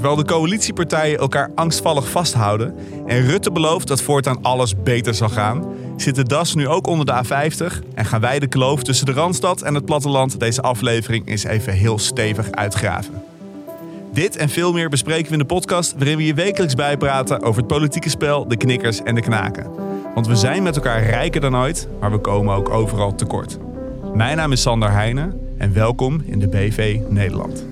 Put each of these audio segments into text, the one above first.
Terwijl de coalitiepartijen elkaar angstvallig vasthouden en Rutte belooft dat voortaan alles beter zal gaan, zit de DAS nu ook onder de A50 en gaan wij de kloof tussen de Randstad en het platteland deze aflevering eens even heel stevig uitgraven. Dit en veel meer bespreken we in de podcast waarin we je wekelijks bijpraten over het politieke spel, de knikkers en de knaken. Want we zijn met elkaar rijker dan ooit, maar we komen ook overal tekort. Mijn naam is Sander Heijnen en welkom in de BV Nederland.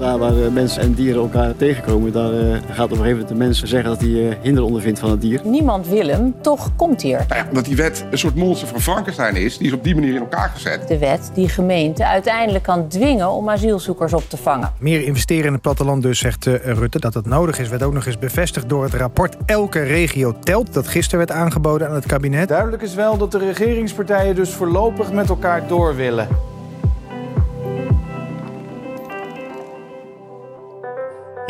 Daar waar eh, mensen en dieren elkaar tegenkomen, daar eh, gaat op een gegeven moment de mensen zeggen dat hij eh, hinder ondervindt van het dier. Niemand wil hem, toch komt hij er. Nou ja, dat die wet een soort monster van Frankenstein is, die is op die manier in elkaar gezet. De wet die gemeenten uiteindelijk kan dwingen om asielzoekers op te vangen. Meer investeren in het platteland dus, zegt uh, Rutte. Dat het nodig is, werd ook nog eens bevestigd door het rapport Elke regio telt... dat gisteren werd aangeboden aan het kabinet. Duidelijk is wel dat de regeringspartijen dus voorlopig met elkaar door willen.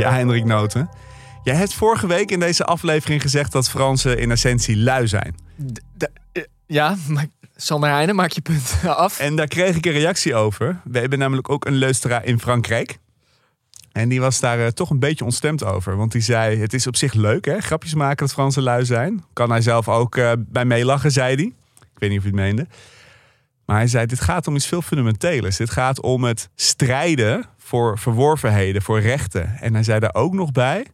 Ja, Hendrik Noten. Jij hebt vorige week in deze aflevering gezegd dat Fransen in essentie lui zijn. De, uh, ja, maar Sander Heijnen, maak je punt af. En daar kreeg ik een reactie over. We hebben namelijk ook een luisteraar in Frankrijk. En die was daar uh, toch een beetje ontstemd over. Want die zei, het is op zich leuk hè, grapjes maken dat Fransen lui zijn. Kan hij zelf ook uh, bij meelachen, zei hij. Ik weet niet of hij het meende. Maar hij zei, dit gaat om iets veel fundamenteels. Dit gaat om het strijden voor verworvenheden, voor rechten. En hij zei daar ook nog bij: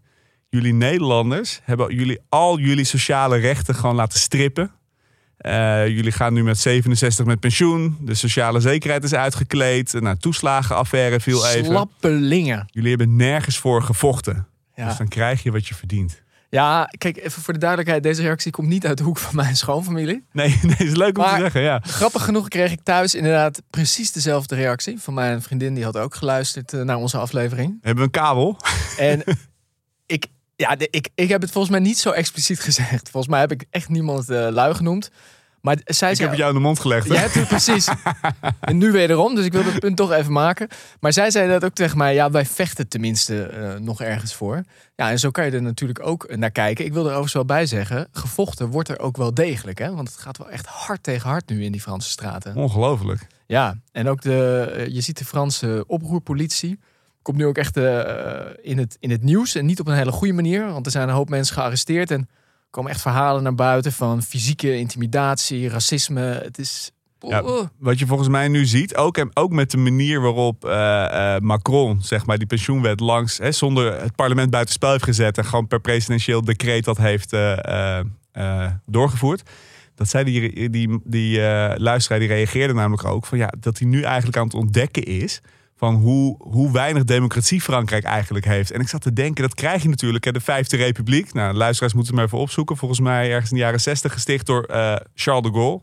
jullie Nederlanders hebben jullie al jullie sociale rechten gewoon laten strippen. Uh, jullie gaan nu met 67 met pensioen. De sociale zekerheid is uitgekleed. Nou, toeslagenaffaire viel even. Slappelingen. Jullie hebben nergens voor gevochten. Ja. Dus dan krijg je wat je verdient. Ja, kijk, even voor de duidelijkheid. Deze reactie komt niet uit de hoek van mijn schoonfamilie. Nee, nee is leuk om maar te zeggen, ja. Grappig genoeg kreeg ik thuis inderdaad precies dezelfde reactie. Van mijn vriendin, die had ook geluisterd naar onze aflevering. Hebben we een kabel? En ik, ja, de, ik, ik heb het volgens mij niet zo expliciet gezegd. Volgens mij heb ik echt niemand uh, lui genoemd. Maar zij ik zei, heb het jou in de mond gelegd. Je hebt het precies. en nu wederom, dus ik wil dat punt toch even maken. Maar zij zei dat ook tegen mij. Ja, wij vechten tenminste uh, nog ergens voor. Ja, en zo kan je er natuurlijk ook naar kijken. Ik wil er overigens wel bij zeggen. Gevochten wordt er ook wel degelijk. Hè? Want het gaat wel echt hard tegen hard nu in die Franse straten. Ongelooflijk. Ja, en ook de, je ziet de Franse oproerpolitie. Komt nu ook echt uh, in, het, in het nieuws. En niet op een hele goede manier. Want er zijn een hoop mensen gearresteerd. En komen echt verhalen naar buiten van fysieke intimidatie, racisme. Het is. Ja, wat je volgens mij nu ziet, ook, ook met de manier waarop uh, uh, Macron zeg maar, die pensioenwet langs, hè, zonder het parlement buitenspel heeft gezet en gewoon per presidentieel decreet dat heeft uh, doorgevoerd. Dat zei die, die, die luisteraar, die reageerde namelijk ook van ja, dat hij nu eigenlijk aan het ontdekken is van hoe, hoe weinig democratie Frankrijk eigenlijk heeft. En ik zat te denken, dat krijg je natuurlijk. Hè, de Vijfde Republiek. Nou, luisteraars moeten het maar even opzoeken. Volgens mij ergens in de jaren zestig gesticht door uh, Charles de Gaulle.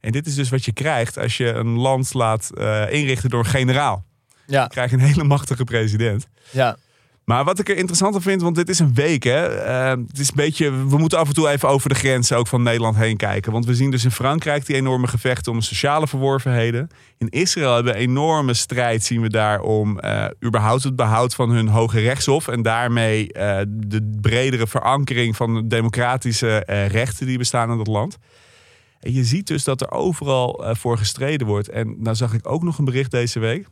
En dit is dus wat je krijgt als je een land laat uh, inrichten door een generaal. Ja. Dan krijg je een hele machtige president. Ja. Maar wat ik er interessanter vind, want dit is een week, hè. Uh, het is een beetje, we moeten af en toe even over de grenzen ook van Nederland heen kijken. Want we zien dus in Frankrijk die enorme gevechten om sociale verworvenheden. In Israël hebben we een enorme strijd, zien we daar, om uh, überhaupt het behoud van hun hoge rechtshof. En daarmee uh, de bredere verankering van de democratische rechten die bestaan in dat land. En je ziet dus dat er overal voor gestreden wordt. En nou zag ik ook nog een bericht deze week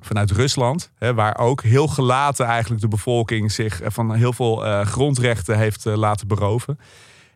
vanuit Rusland, hè, waar ook heel gelaten eigenlijk de bevolking zich van heel veel uh, grondrechten heeft uh, laten beroven.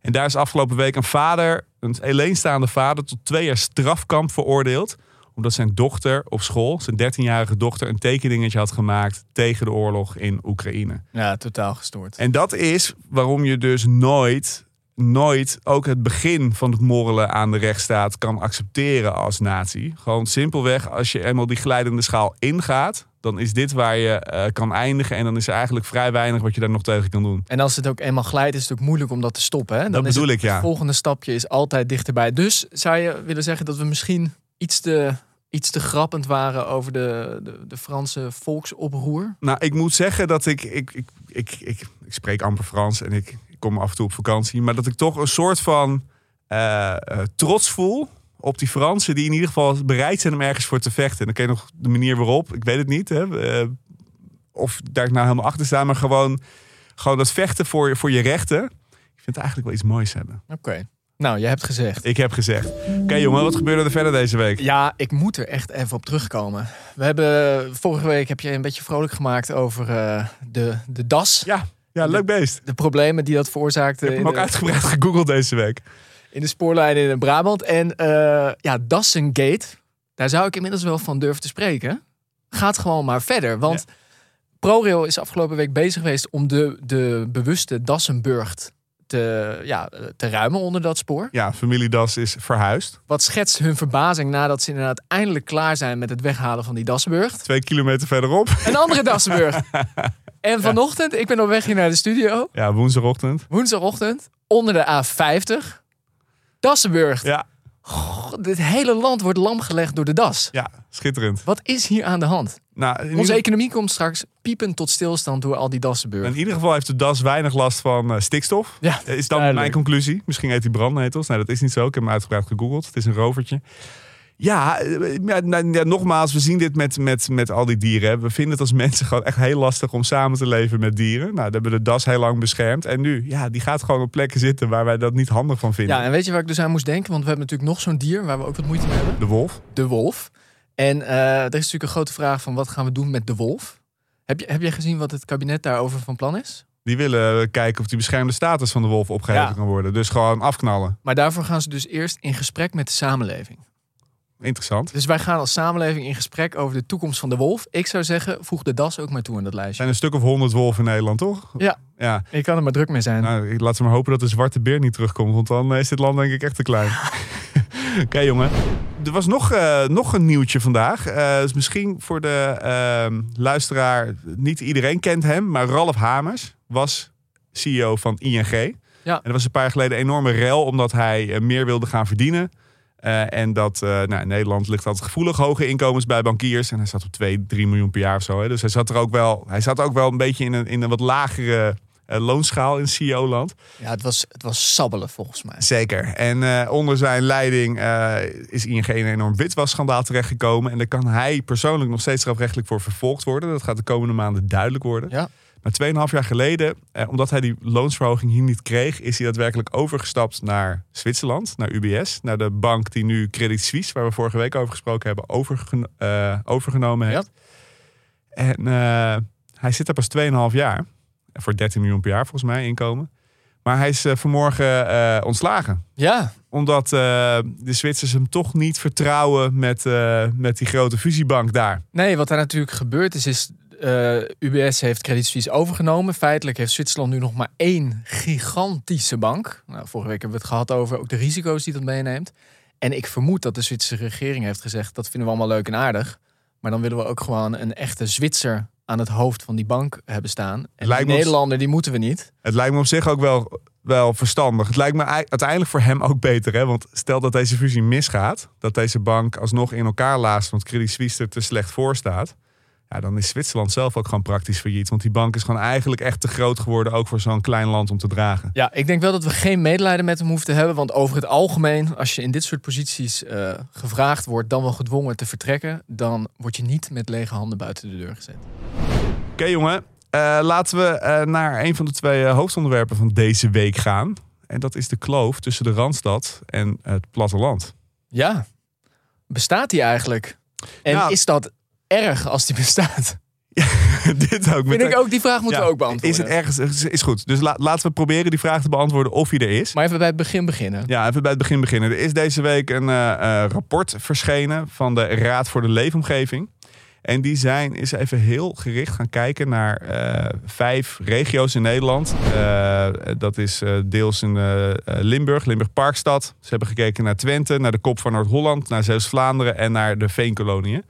En daar is afgelopen week een vader, een alleenstaande vader, tot twee jaar strafkamp veroordeeld. Omdat zijn dochter op school, zijn 13-jarige dochter, een tekeningetje had gemaakt tegen de oorlog in Oekraïne. Ja, totaal gestoord. En dat is waarom je dus nooit nooit ook het begin van het morrelen aan de rechtsstaat kan accepteren als natie. Gewoon simpelweg, als je eenmaal die glijdende schaal ingaat, dan is dit waar je uh, kan eindigen. En dan is er eigenlijk vrij weinig wat je daar nog tegen kan doen. En als het ook eenmaal glijdt, is het ook moeilijk om dat te stoppen. Hè? Dan dat bedoel is het, ik, ja. Het volgende stapje is altijd dichterbij. Dus zou je willen zeggen dat we misschien iets te, iets te grappend waren over de, de, de Franse volksoproer? Nou, ik moet zeggen dat ik, ik, ik, ik, ik, ik spreek amper Frans en ik, kom af en toe op vakantie. Maar dat ik toch een soort van uh, uh, trots voel op die Fransen. Die in ieder geval bereid zijn om ergens voor te vechten. En dan ken je nog de manier waarop. Ik weet het niet. Hè, uh, of daar nou helemaal achter staan. Maar gewoon, gewoon dat vechten voor, voor je rechten. Ik vind het eigenlijk wel iets moois hebben. Oké. Okay. Nou, jij hebt gezegd. Ik heb gezegd. Oké jongen, wat gebeurde er verder deze week? Ja, ik moet er echt even op terugkomen. We hebben vorige week heb je een beetje vrolijk gemaakt over eh, de, de das. Ja, ja leuk beest. De problemen die dat veroorzaakte Ik heb hem ook de, uitgebreid gegoogeld deze week. in de spoorlijnen in Brabant. En eh ja, Dassengate, daar zou ik inmiddels wel van durven te spreken. Gaat gewoon maar verder. Want ProRail is afgelopen week bezig geweest om de, de bewuste Dassenburgt te, ja, te ruimen onder dat spoor. Ja, familie Das is verhuisd. Wat schetst hun verbazing nadat ze inderdaad eindelijk klaar zijn met het weghalen van die Dassenburgt. Twee kilometer verderop. Een andere Dassenburg. En vanochtend, ik ben op weg hier naar de studio. Ja, woensdagochtend. Woensdagochtend, onder de A50. Dassenburg. Ja, Dit hele land wordt lam gelegd door de das. ja schitterend. Wat is hier aan de hand? Nou, Onze ieder, economie komt straks piepend tot stilstand door al die Dassenburg. in ieder geval heeft de Das weinig last van eh, stikstof. Ja, Is dan duidelijk. mijn conclusie. Misschien heet hij brandnetels. Nee, dat is niet zo. Ik heb hem uitgebreid gegoogeld. Het is een rovertje. Ja, eh, ja, nou, ja, nogmaals, we zien dit met, met, met al die dieren. hè. We vinden het als mensen gewoon echt heel lastig om samen te leven met dieren. Nou, dat hebben we de das heel lang beschermd. En nu, ja, die gaat gewoon op plekken zitten waar wij dat niet handig van vinden. Ja, en weet je waar ik dus aan moest denken? Want we hebben natuurlijk nog zo'n dier waar we ook wat moeite mee hebben. De wolf. De wolf. En eh, er is natuurlijk een grote vraag van wat gaan we doen met de wolf? Heb je, heb jij gezien wat het kabinet daarover van plan is? Die willen kijken of die beschermde status van de wolf opgeheven Ja. kan worden. Dus gewoon afknallen. Maar daarvoor gaan ze dus eerst in gesprek met de samenleving. Interessant. Dus wij gaan als samenleving in gesprek over de toekomst van de wolf. Ik zou zeggen, voeg de das ook maar toe in dat Er lijstje. zijn een stuk of honderd wolven in Nederland, toch? Ja. Ja. Ik kan er maar druk mee zijn. Nou, ik- laten we maar hopen dat de zwarte beer niet terugkomt. Want dan is dit land denk ik echt te klein. Oké, jongen. Er was nog, eh, nog een nieuwtje vandaag. Eh dus misschien voor de ehm, luisteraar, niet iedereen kent hem. Maar Ralf Hamers was CEO van ING. Ja. En er was een paar jaar geleden een enorme rel omdat hij eh, meer wilde gaan verdienen. Eh, en dat, eh, nou, in Nederland ligt altijd gevoelig hoge inkomens bij bankiers. En hij zat op 2, 3 miljoen per jaar of zo. Hè. Dus hij zat er ook wel, hij zat ook wel een beetje in een, in een wat lagere eh, loonschaal in CEO-land. Ja, het was, het was sabbelen volgens mij. Zeker. En onder zijn leiding is ING in een enorm witwasschandaal terechtgekomen. En daar kan hij persoonlijk nog steeds strafrechtelijk voor vervolgd worden. Dat gaat de komende maanden duidelijk worden. Ja. Maar 2,5 jaar geleden, eh, omdat hij die loonsverhoging hier niet kreeg, is hij daadwerkelijk overgestapt naar Zwitserland, naar UBS. Naar de bank die nu Credit Suisse, waar we vorige week over gesproken hebben, overgen- eh, overgenomen heeft. En eh, hij zit er pas 2,5 jaar. Voor 13 miljoen per jaar volgens mij inkomen. Maar hij is vanmorgen ontslagen Ja, omdat de Zwitsers hem toch niet vertrouwen met, met die grote fusiebank daar. nee, wat daar natuurlijk gebeurd is, is eh, UBS heeft Credit Suisse overgenomen. Feitelijk heeft Zwitserland nu nog maar één gigantische bank. Nou, vorige week hebben we het gehad over ook de risico's die dat meeneemt. En ik vermoed dat de Zwitserse regering heeft gezegd, dat vinden we allemaal leuk en aardig. Maar dan willen we ook gewoon een echte Zwitser aan het hoofd van die bank hebben staan. En Lijkt die Nederlander, die moeten we niet. Het lijkt me op zich ook wel, wel verstandig. Het lijkt me ei- uiteindelijk voor hem ook beter. Hè? Want stel dat deze fusie misgaat, dat deze bank alsnog in elkaar laast, want Credit Suisse er te slecht voor staat. Ja, dan is Zwitserland zelf ook gewoon praktisch failliet. Want die bank is gewoon eigenlijk echt te groot geworden, ook voor zo'n klein land om te dragen. Ja, ik denk wel dat we geen medelijden met hem hoeven te hebben. Want over het algemeen, als je in dit soort posities eh, gevraagd wordt, dan wel gedwongen te vertrekken, dan word je niet met lege handen buiten de deur gezet. Oké jongen, Eh, laten we eh, naar een van de twee hoofdonderwerpen van deze week gaan. En dat is de kloof tussen de Randstad en het platteland. Ja, bestaat die eigenlijk? En Nou- is dat erg als die bestaat? Dit ook. Vind ik ook, die vraag moeten Ja, we ook beantwoorden. Is het ergens? Is, goed. Dus la- laten we proberen die vraag te beantwoorden of hij er is. Maar even bij het begin beginnen. Ja, even bij het begin beginnen. Er is deze week een eh, eh, rapport verschenen van de Raad voor de Leefomgeving. En die zijn is even heel gericht gaan kijken naar eh, vijf regio's in Nederland. Dat is deels in Limburg, Limburg-Parkstad. Ze hebben gekeken naar Twente, naar de kop van Noord-Holland, naar Zeeuws-Vlaanderen en naar de Veenkoloniën.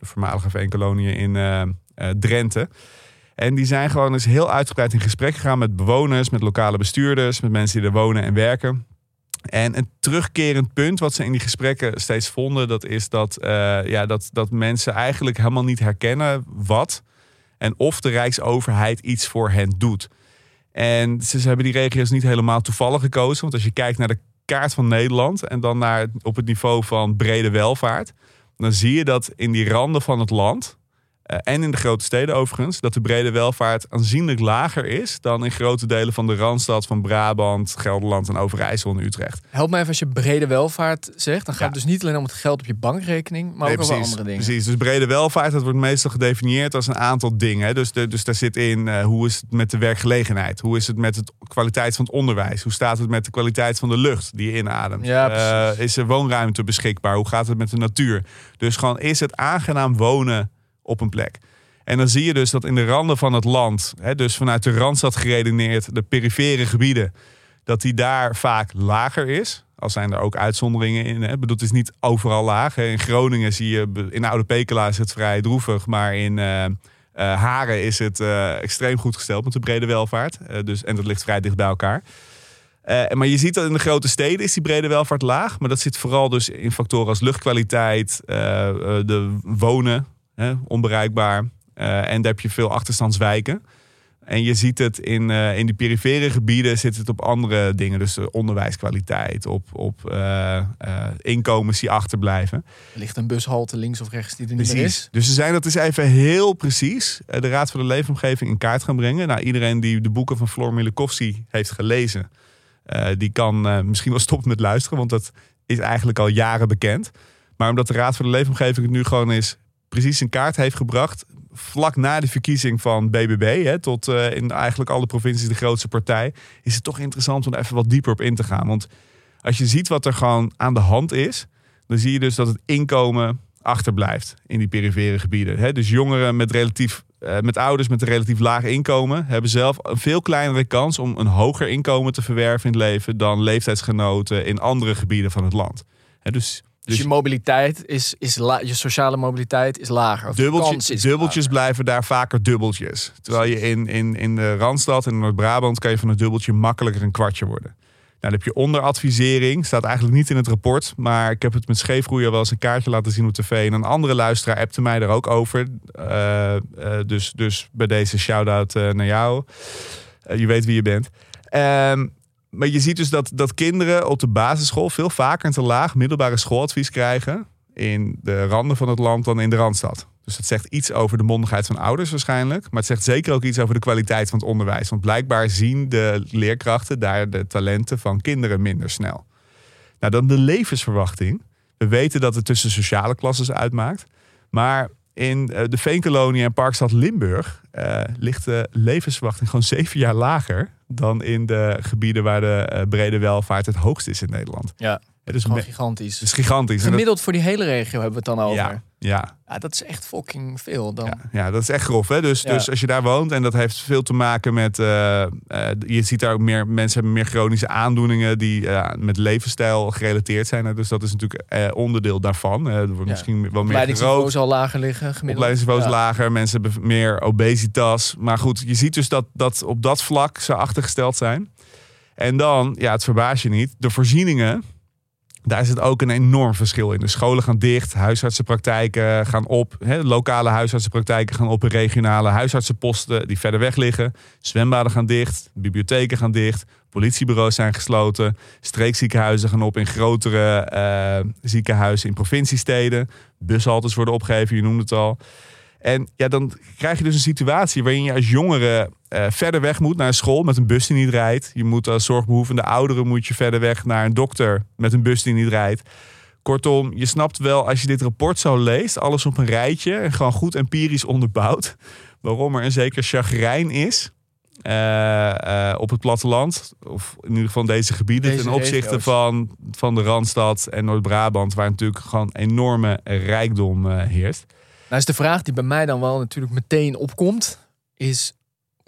De voormalige Veenkoloniën in eh, eh, Drenthe. En die zijn gewoon eens heel uitgebreid in gesprek gegaan met bewoners, met lokale bestuurders, met mensen die er wonen en werken. En een terugkerend punt wat ze in die gesprekken steeds vonden, dat is dat, eh, ja, dat, dat mensen eigenlijk helemaal niet herkennen wat en of de Rijksoverheid iets voor hen doet. En ze, ze hebben die regio's niet helemaal toevallig gekozen, want als je kijkt naar de kaart van Nederland en dan naar, op het niveau van brede welvaart, dan zie je dat in die randen van het land en in de grote steden overigens, dat de brede welvaart aanzienlijk lager is dan in grote delen van de Randstad, van Brabant, Gelderland en Overijssel en Utrecht. Help me even als je brede welvaart zegt. Dan gaat Ja. het dus niet alleen om het geld op je bankrekening, maar Nee, ook over andere dingen. Precies, dus brede welvaart, dat wordt meestal gedefinieerd als een aantal dingen. Dus, de, dus daar zit in, eh, hoe is het met de werkgelegenheid? Hoe is het met de kwaliteit van het onderwijs? Hoe staat het met de kwaliteit van de lucht die je inademt? Ja. Eh, is er woonruimte beschikbaar? Hoe gaat het met de natuur? Dus gewoon, is het aangenaam wonen op een plek? En dan zie je dus dat in de randen van het land, hè, dus vanuit de Randstad geredeneerd, de perifere gebieden, dat die daar vaak lager is. Al zijn er ook uitzonderingen in. Hè. Ik bedoel, het is niet overal laag. In Groningen zie je, in Oude Pekela is het vrij droevig. Maar in eh, Haren is het eh, extreem goed gesteld met de brede welvaart. Dus, en dat ligt vrij dicht bij elkaar. Maar je ziet dat in de grote steden is die brede welvaart laag. Maar dat zit vooral dus in factoren als luchtkwaliteit, de wonen, hè, onbereikbaar. Eh, en daar heb je veel achterstandswijken. En je ziet het in, eh, in die perifere gebieden zit het op andere dingen. Dus de onderwijskwaliteit, op, op eh, inkomens die achterblijven. Er ligt een bushalte links of rechts die er niet is. Dus ze zijn dat is even heel precies de Raad voor de Leefomgeving in kaart gaan brengen. Nou, iedereen die de boeken van Floor Milekovsky heeft gelezen, die kan misschien wel stoppen met luisteren, want dat is eigenlijk al jaren bekend. Maar omdat de Raad voor de Leefomgeving het nu gewoon is precies in kaart heeft gebracht, vlak na de verkiezing van BBB, hè, tot eh, in eigenlijk alle provincies de grootste partij, is het toch interessant om even wat dieper op in te gaan. Want als je ziet wat er gewoon aan de hand is, dan zie je dus dat het inkomen achterblijft in die perifere gebieden. Hè? Dus jongeren met, relatief, eh, met ouders met een relatief laag inkomen hebben zelf een veel kleinere kans om een hoger inkomen te verwerven in het leven dan leeftijdsgenoten in andere gebieden van het land. Hè, dus Dus, je mobiliteit is, is la- je sociale mobiliteit is lager. Of Dubbeltjes, is dubbeltjes lager. blijven daar vaker dubbeltjes. Terwijl je in, in, in de Randstad en in Noord-Brabant kan je van een dubbeltje makkelijker een kwartje worden. Nou, dan heb je onderadvisering. Staat eigenlijk niet in het rapport. Maar ik heb het met Scheefgroeier wel eens een kaartje laten zien op tv. En een andere luisteraar appte mij daar ook over. Eh, eh, dus, dus bij deze shout-out eh, naar jou. Je weet wie je bent. Ehm, maar je ziet dus dat, dat kinderen op de basisschool veel vaker een te laag middelbare schooladvies krijgen in de randen van het land dan in de Randstad. Dus dat zegt iets over de mondigheid van ouders waarschijnlijk. Maar het zegt zeker ook iets over de kwaliteit van het onderwijs. Want blijkbaar zien de leerkrachten daar de talenten van kinderen minder snel. Nou, dan de levensverwachting. We weten dat het tussen sociale klassen uitmaakt. Maar in eh, de Veenkolonie en Parkstad Limburg eh, ligt de levensverwachting gewoon zeven jaar lager dan in de gebieden waar de eh, brede welvaart het hoogst is in Nederland. Ja, Het is, gewoon gigantisch. het is gigantisch. Dat- Gemiddeld voor die hele regio hebben we het dan over. ja, ja, Ja, dat is echt fucking veel. Dan. ja, ja, dat is echt grof. Hè? Dus, Ja. dus als je daar woont en dat heeft veel te maken met. eh, eh, je ziet daar ook meer mensen hebben meer chronische aandoeningen die eh, met levensstijl gerelateerd zijn. hè. Dus dat is natuurlijk eh, onderdeel daarvan. Eh, er wordt Ja. misschien wel meer Opleidingsniveau gerookt. zal lager liggen. Gemiddeld. Ja. lager, mensen hebben meer obesitas. Maar goed, je ziet dus dat, dat op dat vlak ze achtergesteld zijn. En dan, ja, het verbaast je niet, de voorzieningen. Daar zit ook een enorm verschil in. De scholen gaan dicht, huisartsenpraktijken gaan op. Lokale huisartsenpraktijken gaan op regionale huisartsenposten die verder weg liggen. Zwembaden gaan dicht, bibliotheken gaan dicht, politiebureaus zijn gesloten. Streekziekenhuizen gaan op in grotere eh, ziekenhuizen in provinciesteden. Bushaltes worden opgegeven, je noemde het al. En ja, dan krijg je dus een situatie waarin je als jongere eh, verder weg moet naar een school met een bus die niet rijdt. Je moet als zorgbehoevende ouderen moet je verder weg naar een dokter met een bus die niet rijdt. Kortom, je snapt wel als je dit rapport zo leest, alles op een rijtje en gewoon goed empirisch onderbouwd, waarom er een zeker chagrijn is eh, eh, op het platteland, of in ieder geval deze gebieden, Deze ten opzichte regio's. van, van de Randstad en Noord-Brabant, waar natuurlijk gewoon enorme rijkdom heerst. Nou is de vraag die bij mij dan wel natuurlijk meteen opkomt, is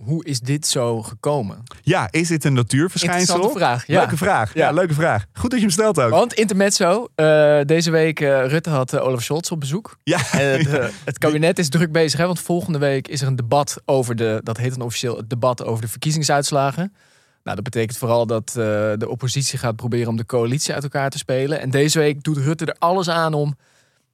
hoe is dit zo gekomen? Ja, is dit een natuurverschijnsel? Vraag. Ja. Leuke vraag. Ja. Ja. leuke vraag. Goed dat je hem stelt ook. Want intermezzo, eh deze week eh, Rutte had eh, Olaf Scholz op bezoek. Ja. En het, het kabinet is druk bezig, hè, want volgende week is er een debat over de, dat heet dan officieel het debat over de verkiezingsuitslagen. Nou, dat betekent vooral dat de oppositie gaat proberen om de coalitie uit elkaar te spelen. En deze week doet Rutte er alles aan om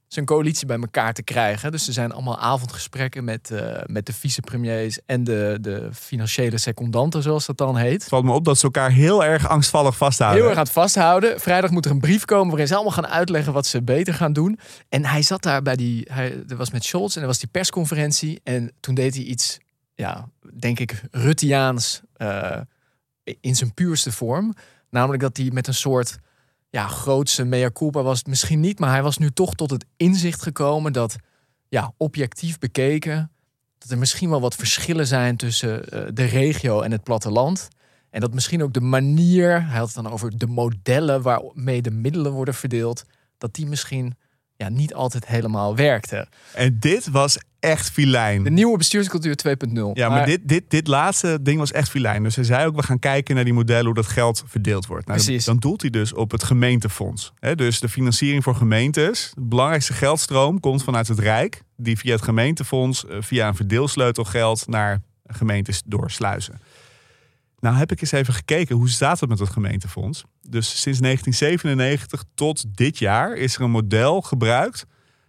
zijn coalitie bij elkaar te krijgen. Dus er zijn allemaal avondgesprekken met, eh, met de vicepremiers en de, de financiële secondanten, zoals dat dan heet. Het valt me op dat ze elkaar heel erg angstvallig vasthouden. Heel erg aan het vasthouden. Vrijdag moet er een brief komen waarin ze allemaal gaan uitleggen wat ze beter gaan doen. En hij zat daar bij die, hij er was met Scholz en er was die persconferentie. En toen deed hij iets, ja, denk ik, Ruttiaans eh, in zijn puurste vorm. Namelijk dat hij met een soort ja, grootste mea culpa was het misschien niet, maar hij was nu toch tot het inzicht gekomen dat, ja, objectief bekeken, dat er misschien wel wat verschillen zijn tussen eh, de regio en het platteland. En dat misschien ook de manier, hij had het dan over de modellen waarmee de middelen worden verdeeld, dat die misschien ja, niet altijd helemaal werkte. En dit was echt filijn. De nieuwe bestuurscultuur 2.0. Ja, maar, dit, dit, dit laatste ding was echt filijn. Dus hij zei ook, we gaan kijken naar die modellen, hoe dat geld verdeeld wordt. Nou, Precies. Dan doelt hij dus op het gemeentefonds. Hè, dus de financiering voor gemeentes. De belangrijkste geldstroom komt vanuit het Rijk. Die via het gemeentefonds, eh, via een verdeelsleutel geld naar gemeentes doorsluizen. Nou heb ik eens even gekeken, hoe staat het met het gemeentefonds? Dus sinds 1997 tot dit jaar is er een model gebruikt...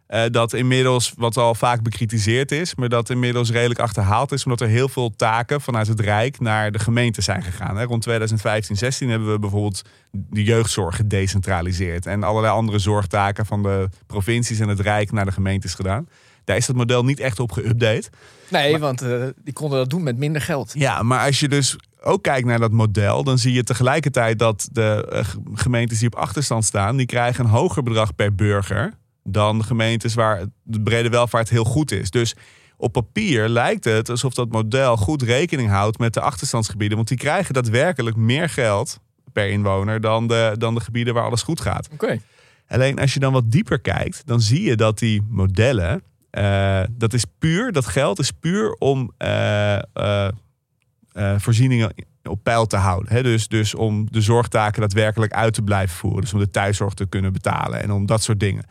eh, dat inmiddels, wat al vaak bekritiseerd is... maar dat inmiddels redelijk achterhaald is... omdat er heel veel taken vanuit het Rijk naar de gemeente zijn gegaan. Hè. Rond 2015, 16 hebben we bijvoorbeeld de jeugdzorg gedecentraliseerd... en allerlei andere zorgtaken van de provincies en het Rijk naar de gemeentes gedaan. Daar is dat model niet echt op geüpdate. Nee, want eh, die konden dat doen met minder geld. Ja, maar als je dus ook kijkt naar dat model, dan zie je tegelijkertijd dat de eh, gemeentes die op achterstand staan, die krijgen een hoger bedrag per burger dan de gemeentes waar de brede welvaart heel goed is. Dus op papier lijkt het alsof dat model goed rekening houdt met de achterstandsgebieden, want die krijgen daadwerkelijk meer geld per inwoner dan de, dan de gebieden waar alles goed gaat. Oké. Alleen als je dan wat dieper kijkt, dan zie je dat die modellen, eh, dat is puur, dat geld is puur om eh, eh, voorzieningen op peil te houden. Dus, dus om de zorgtaken daadwerkelijk uit te blijven voeren. Dus om de thuiszorg te kunnen betalen en om dat soort dingen.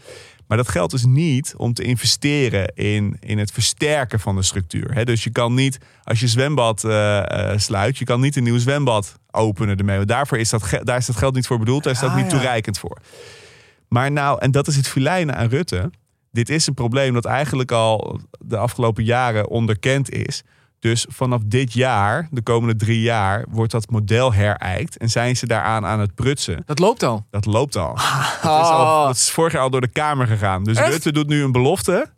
Maar dat geldt dus niet om te investeren in, in het versterken van de structuur. Dus je kan niet, als je zwembad sluit, je kan niet een nieuw zwembad openen ermee. Want daarvoor is dat, daar is dat geld niet voor bedoeld, daar is dat Ah, niet ja. toereikend voor. Maar nou, en dat is het filijnen aan Rutte. Dit is een probleem dat eigenlijk al de afgelopen jaren onderkend is. Dus vanaf dit jaar, de komende drie jaar, wordt dat model herijkt. En zijn ze daaraan aan het prutsen. Dat loopt al. Dat loopt al. Dat, is al dat is vorig jaar al door de Kamer gegaan. Dus Echt? Rutte doet nu een belofte.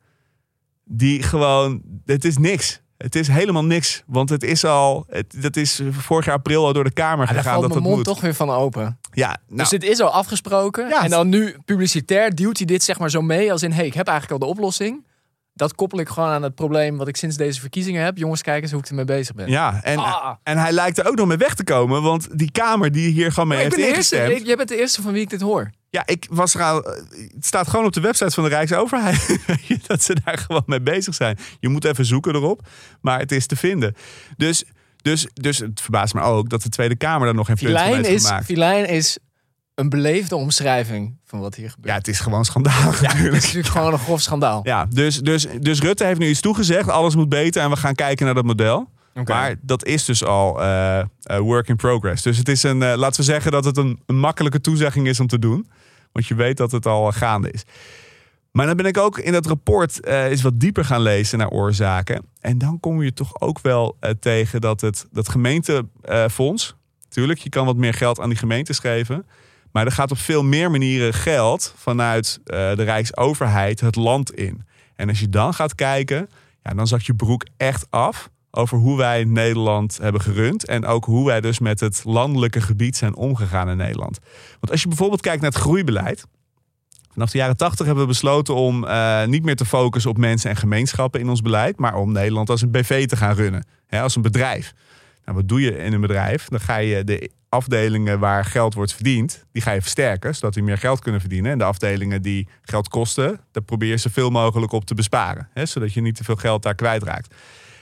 Die gewoon, het is niks. Het is helemaal niks. Want het is al, het, dat is vorig jaar april al door de Kamer daar gegaan valt dat mijn mond moet. toch weer van open. Ja, nou, Dus dit is al afgesproken. Ja. En dan nu publicitair duwt hij dit zeg maar zo mee als in... hey, ik heb eigenlijk al de oplossing. Dat koppel ik gewoon aan het probleem wat ik sinds deze verkiezingen heb. Jongens, kijk eens hoe ik ermee bezig ben. Ja, en, Ah. en hij lijkt er ook nog mee weg te komen. Want die Kamer die hier gewoon mee Maar ik heeft ben de eerste, ingestemd. ik- jij bent de eerste van wie ik dit hoor. Ja, ik was er al. Het staat gewoon op de website van de Rijksoverheid. dat ze daar gewoon mee bezig zijn. Je moet even zoeken erop. Maar het is te vinden. Dus, dus, dus het verbaast me ook dat de Tweede Kamer daar nog geen punt van heeft gemaakt. Filijn is een beleefde omschrijving van wat hier Ja, gebeurt. het is gewoon schandalig Ja, het is natuurlijk. gewoon een grof schandaal. Ja, dus, dus, dus Rutte heeft nu iets toegezegd. Alles moet beter en we gaan kijken naar dat model. Maar dat is dus al eh, work in progress. Dus het is een, eh, laten we zeggen dat het een, een makkelijke toezegging is om te doen. Want je weet dat het al gaande is. Maar dan ben ik ook in dat rapport eens wat dieper gaan lezen naar oorzaken. En dan kom je toch ook wel tegen dat het dat gemeentefonds. Tuurlijk, je kan wat meer geld aan die gemeentes geven. Maar er gaat op veel meer manieren geld vanuit eh, de Rijksoverheid het land in. En als je dan gaat kijken, ja, dan zakt je broek echt af over hoe wij Nederland hebben gerund. En ook hoe wij dus met het landelijke gebied zijn omgegaan in Nederland. Want als je bijvoorbeeld kijkt naar het groeibeleid. Vanaf de jaren 80 hebben we besloten om eh, niet meer te focussen op mensen en gemeenschappen in ons beleid. Maar om Nederland als een BV te gaan runnen. Hè, als een bedrijf. Nou, wat doe je in een bedrijf? Dan ga je de afdelingen waar geld wordt verdiend, die ga je versterken, zodat die meer geld kunnen verdienen. En de afdelingen die geld kosten, daar probeer je zoveel mogelijk op te besparen. Hè, zodat je niet te veel geld daar kwijtraakt.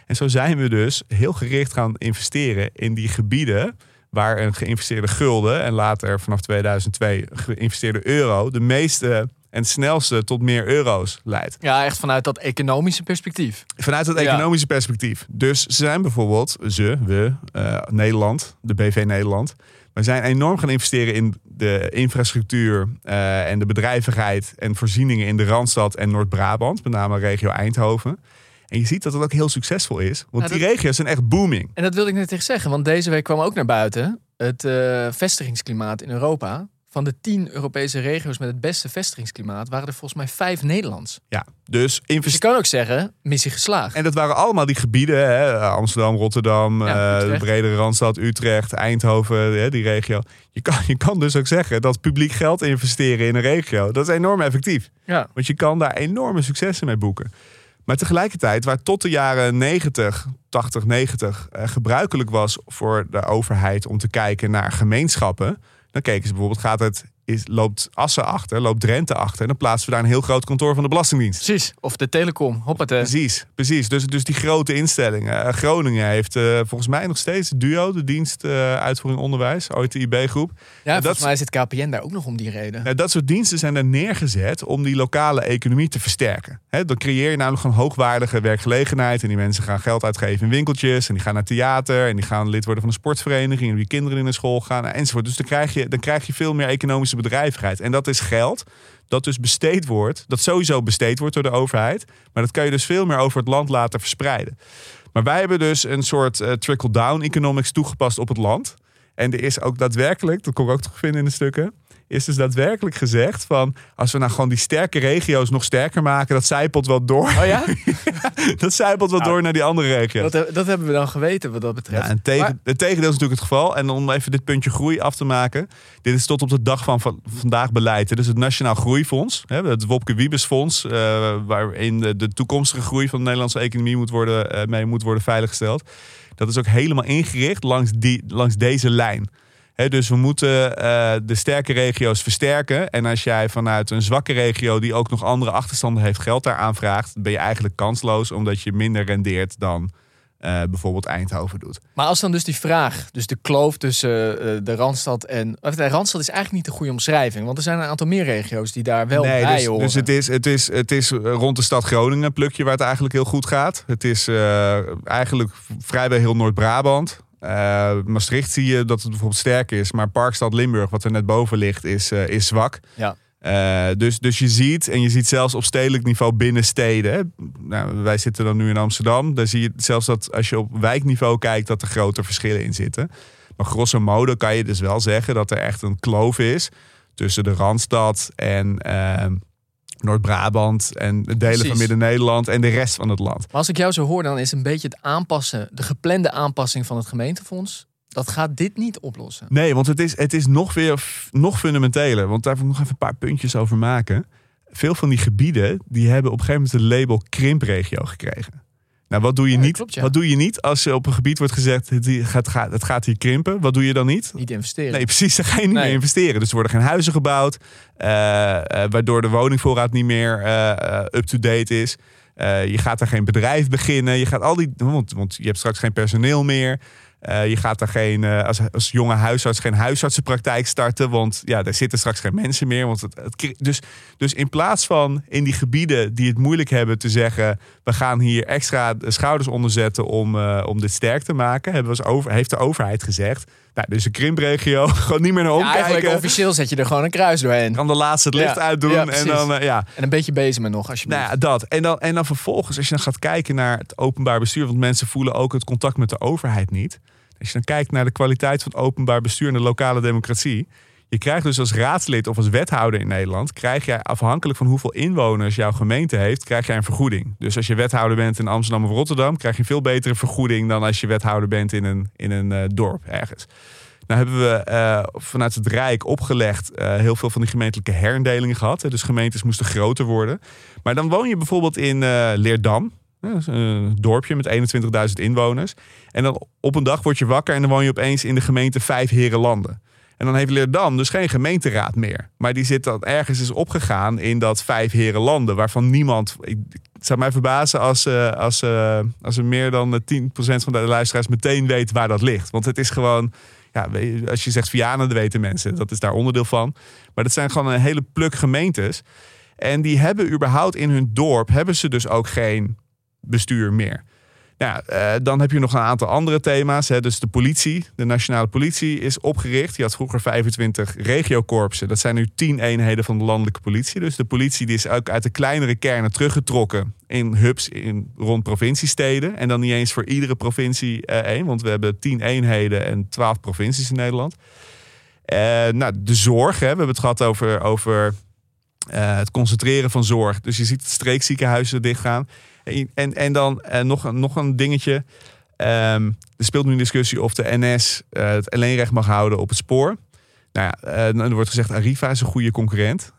En zo zijn we dus heel gericht gaan investeren in die gebieden waar een geïnvesteerde gulden en later vanaf 2002 geïnvesteerde euro de meeste en het snelste tot meer euro's leidt. Ja, echt vanuit dat economische perspectief. Vanuit Ja. economische perspectief. Dus ze zijn bijvoorbeeld, ze, we, eh, Nederland, de BV Nederland, We zijn enorm gaan investeren in de infrastructuur eh, en de bedrijvigheid en voorzieningen in de Randstad en Noord-Brabant, met name regio Eindhoven. En je ziet dat het ook heel succesvol is, want Ja, die dat- regio's zijn echt booming. En dat wilde ik net tegen zeggen, want deze week kwam ook naar buiten het eh, vestigingsklimaat in Europa. Van de tien Europese regio's met het beste vestigingsklimaat waren er volgens mij vijf Nederlands. Ja, dus Dus je kan ook zeggen, missie geslaagd. En dat waren allemaal die gebieden, hè? Amsterdam, Rotterdam, Ja, eh, de bredere Randstad, Utrecht, Eindhoven, hè, die regio. Je kan, je kan dus ook zeggen dat publiek geld investeren in een regio, dat is enorm effectief. Ja. Want je kan daar enorme successen mee boeken. Maar tegelijkertijd, waar tot de jaren 90, 80, 90 eh, gebruikelijk was voor de overheid om te kijken naar gemeenschappen, dan keken ze bijvoorbeeld, gaat het, is, loopt Assen achter, loopt Drenthe achter, en dan plaatsen we daar een heel groot kantoor van de Belastingdienst. Precies. Of de telecom. Hoppatee. Precies, precies. Dus, dus die grote instellingen. Eh, Groningen heeft eh, volgens mij nog steeds DUO, de dienst eh, uitvoering onderwijs, ooit de IB-groep. Ja, dat volgens mij zit KPN daar ook nog om die reden. Nou, dat soort diensten zijn er neergezet om die lokale economie te versterken. Dan creëer je namelijk gewoon hoogwaardige werkgelegenheid. En die mensen gaan geld uitgeven in winkeltjes. En die gaan naar theater. En die gaan lid worden van een sportvereniging. En die kinderen in de school gaan. nou, Enzovoort. Dus dan krijg, je, dan krijg je veel meer economische bedrijvigheid. En dat is geld dat dus besteed wordt. Dat sowieso besteed wordt door de overheid. Maar dat kan je dus veel meer over het land laten verspreiden. Maar wij hebben dus een soort eh, trickle-down economics toegepast op het land. En er is ook daadwerkelijk, dat kon ik ook terugvinden in de stukken, is dus daadwerkelijk gezegd van als we nou gewoon die sterke regio's nog sterker maken, dat zijpelt wel door. Oh ja? dat zijpelt wel door naar die andere regio's. Dat, dat hebben we dan geweten wat dat betreft. Ja, en tegen, Maar- het tegendeel is natuurlijk het geval. En om even dit puntje groei af te maken. Dit is tot op de dag van, van vandaag beleid. hè. Dus het Nationaal Groeifonds. Hè, het Wopke Wiebesfonds. eh, waarin de, de toekomstige groei van de Nederlandse economie moet worden, eh, mee moet worden veiliggesteld. Dat is ook helemaal ingericht langs, die, langs deze lijn. Dus we moeten eh, de sterke regio's versterken. En als jij vanuit een zwakke regio die ook nog andere achterstanden heeft geld daar aanvraagt, ben je eigenlijk kansloos omdat je minder rendeert dan eh, bijvoorbeeld Eindhoven doet. Maar als dan dus die vraag, dus de kloof tussen eh, de Randstad en... Of de Randstad is eigenlijk niet de goede omschrijving. Want er zijn een aantal meer regio's die daar wel bij dus, horen. dus het is, het, is, het is rond de stad Groningen een plukje waar het eigenlijk heel goed gaat. Het is eigenlijk vrijwel heel Noord-Brabant. Eh, Maastricht zie je dat het bijvoorbeeld sterk is. Maar Parkstad Limburg, wat er net boven ligt, is, eh, is zwak. Ja. Eh, dus, dus je ziet, en je ziet zelfs op stedelijk niveau binnen steden. Nou, wij zitten dan nu in Amsterdam. Daar zie je zelfs dat als je op wijkniveau kijkt, dat er grote verschillen in zitten. Maar grosso modo kan je dus wel zeggen dat er echt een kloof is tussen de Randstad en ehm, Noord-Brabant en delen Precies. van Midden-Nederland en de rest van het land. Maar als ik jou zo hoor, dan is een beetje het aanpassen, de geplande aanpassing van het gemeentefonds, dat gaat dit niet oplossen. Nee, want het is, het is nog weer nog fundamenteler. Want daar wil ik nog even een paar puntjes over maken. Veel van die gebieden die hebben op een gegeven moment het label krimpregio gekregen. Nou, wat doe je Ja, niet? klopt, ja. Wat doe je niet als je op een gebied wordt gezegd het gaat, gaat, het gaat hier krimpen? Wat doe je dan niet? Niet investeren. Nee, precies. Dan ga je niet Nee. meer investeren. Dus er worden geen huizen gebouwd. eh, eh, waardoor de woningvoorraad niet meer eh, up-to-date is. Je gaat daar geen bedrijf beginnen. Je gaat al die. Want, want je hebt straks geen personeel meer. Eh, je gaat daar geen, eh, als, als jonge huisarts geen huisartsenpraktijk starten. Want ja, daar zitten straks geen mensen meer. Want het, dus, dus in plaats van in die gebieden die het moeilijk hebben te zeggen. We gaan hier extra de schouders onder zetten om, eh, om dit sterk te maken. Hebben we als over, heeft de overheid gezegd. Nou, dus een krimpregio. Gewoon niet meer naar Ja, omkijken. eigenlijk officieel zet je er gewoon een kruis doorheen. kan de laatste het licht Ja, uitdoen. ja, en dan, ja. En een beetje bezem nog, alsjeblieft. Nou ja, dat. En dan, en dan vervolgens, als je dan gaat kijken naar het openbaar bestuur, want mensen voelen ook het contact met de overheid niet. Als je dan kijkt naar de kwaliteit van openbaar bestuur en de lokale democratie. Je krijgt dus als raadslid of als wethouder in Nederland, krijg jij afhankelijk van hoeveel inwoners jouw gemeente heeft, krijg jij een vergoeding. Dus als je wethouder bent in Amsterdam of Rotterdam, krijg je een veel betere vergoeding dan als je wethouder bent in een, in een eh, dorp ergens. Nou hebben we eh, vanuit het Rijk opgelegd eh, heel veel van die gemeentelijke herindelingen gehad. Dus gemeentes moesten groter worden. Maar dan woon je bijvoorbeeld in Leerdam. Is Een dorpje met 21.000 inwoners. En dan op een dag word je wakker en dan woon je opeens in de gemeente Vijf Herenlanden. En dan heeft Leerdam dus geen gemeenteraad meer. Maar die zit dan ergens is opgegaan in dat Vijf Herenlanden. Waarvan niemand... Ik, het zou mij verbazen als, eh, als, eh, als er meer dan eh, 10% van de luisteraars meteen weet waar dat ligt. Want het is gewoon... Ja, als je zegt Vianen, dat weten mensen. Dat is daar onderdeel van. Maar dat zijn gewoon een hele pluk gemeentes. En die hebben überhaupt in hun dorp... hebben ze dus ook geen bestuur meer. Nou, eh, dan heb je nog een aantal andere thema's. Dus de politie, de nationale politie is opgericht. Je had vroeger 25 regiokorpsen. Dat zijn nu 10 eenheden van de landelijke politie. Dus de politie die is ook uit de kleinere kernen teruggetrokken in hubs in, rond provinciesteden. En dan niet eens voor iedere provincie eh, één. Want we hebben 10 eenheden en 12 provincies in Nederland. Eh, nou, de zorg, hè. we hebben het gehad over, over het concentreren van zorg. Dus je ziet streekziekenhuizen dichtgaan. En, en, dan eh, nog, een- nog een dingetje. Ehm, er speelt nu een discussie of de NS eh, het alleenrecht mag houden op het spoor. Nou ja, eh, dan wordt gezegd Arriva is een goede concurrent.